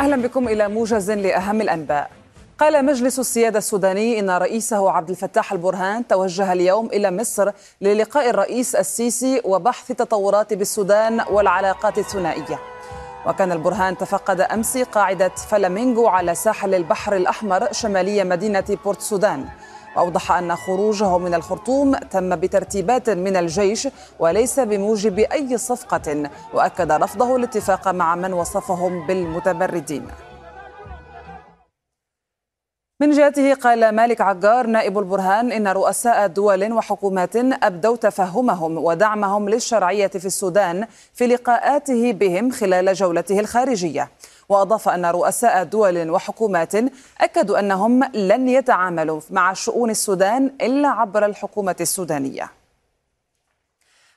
أهلا بكم إلى موجز لأهم الأنباء. قال مجلس السيادة السوداني إن رئيسه عبد الفتاح البرهان توجه اليوم إلى مصر للقاء الرئيس السيسي وبحث التطورات بالسودان والعلاقات الثنائية. وكان البرهان تفقد أمس قاعدة فلامينغو على ساحل البحر الأحمر شمالية مدينة بورت سودان. وأوضح أن خروجه من الخرطوم تم بترتيبات من الجيش وليس بموجب أي صفقة وأكد رفضه الاتفاق مع من وصفهم بالمتمردين من جهته قال مالك عقار نائب البرهان إن رؤساء دول وحكومات أبدوا تفهمهم ودعمهم للشرعية في السودان في لقاءاته بهم خلال جولته الخارجية. وأضاف أن رؤساء دول وحكومات أكدوا أنهم لن يتعاملوا مع شؤون السودان إلا عبر الحكومة السودانية.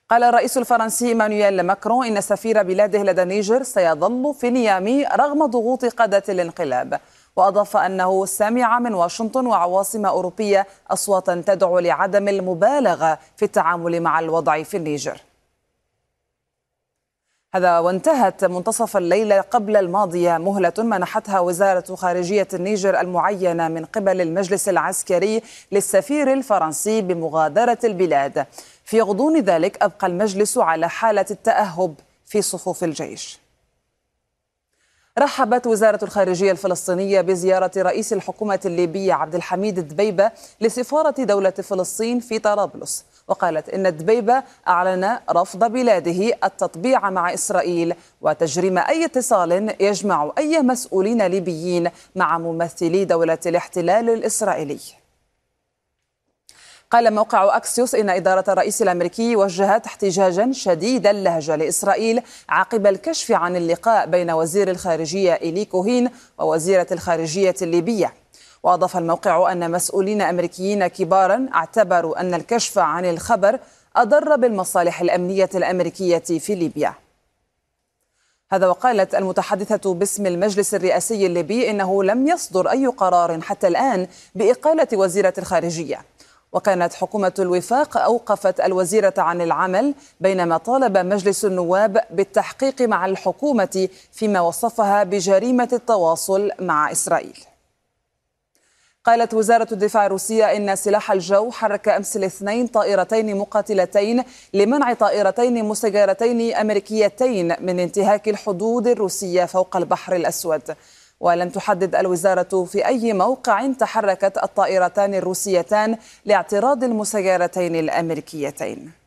قال الرئيس الفرنسي إيمانويل ماكرون إن سفير بلاده لدى النيجر سيظل في نيامي رغم ضغوط قادة الانقلاب. وأضاف أنه سمع من واشنطن وعواصم أوروبية أصواتا تدعو لعدم المبالغة في التعامل مع الوضع في النيجر. هذا وانتهت منتصف الليلة قبل الماضية مهلة منحتها وزارة خارجية النيجر المعينة من قبل المجلس العسكري للسفير الفرنسي بمغادرة البلاد. في غضون ذلك أبقى المجلس على حالة التأهب في صفوف الجيش. رحبت وزارة الخارجية الفلسطينية بزيارة رئيس الحكومة الليبية عبد الحميد دبيبة لسفارة دولة فلسطين في طرابلس. وقالت إن دبيبة أعلن رفض بلاده التطبيع مع إسرائيل وتجريم أي اتصال يجمع أي مسؤولين ليبيين مع ممثلي دولة الاحتلال الإسرائيلي. قال موقع أكسيوس إن إدارة الرئيس الأمريكي وجهت احتجاجا شديد اللهجة لإسرائيل عقب الكشف عن اللقاء بين وزير الخارجية إيلي كوهين ووزيرة الخارجية الليبية. وأضاف الموقع أن مسؤولين أمريكيين كبارا اعتبروا أن الكشف عن الخبر أضر بالمصالح الأمنية الأمريكية في ليبيا. هذا وقالت المتحدثة باسم المجلس الرئاسي الليبي إنه لم يصدر أي قرار حتى الآن بإقالة وزيرة الخارجية. وكانت حكومة الوفاق أوقفت الوزيرة عن العمل بينما طالب مجلس النواب بالتحقيق مع الحكومة فيما وصفها بجريمة التواصل مع إسرائيل. قالت وزارة الدفاع الروسية إن سلاح الجو حرك أمس الاثنين طائرتين مقاتلتين لمنع طائرتين مسيرتين أمريكيتين من انتهاك الحدود الروسية فوق البحر الأسود. ولم تحدد الوزارة في أي موقع تحركت الطائرتان الروسيتان لاعتراض المسيرتين الأمريكيتين.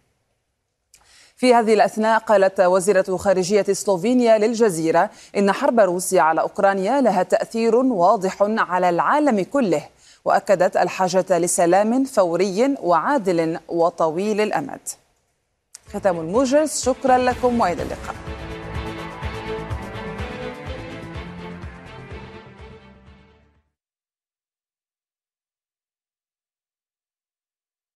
في هذه الأثناء قالت وزيرة خارجية سلوفينيا للجزيرة إن حرب روسيا على أوكرانيا لها تأثير واضح على العالم كله وأكدت الحاجة لسلام فوري وعادل وطويل الأمد. ختام الموجز شكرا لكم وإلى اللقاء.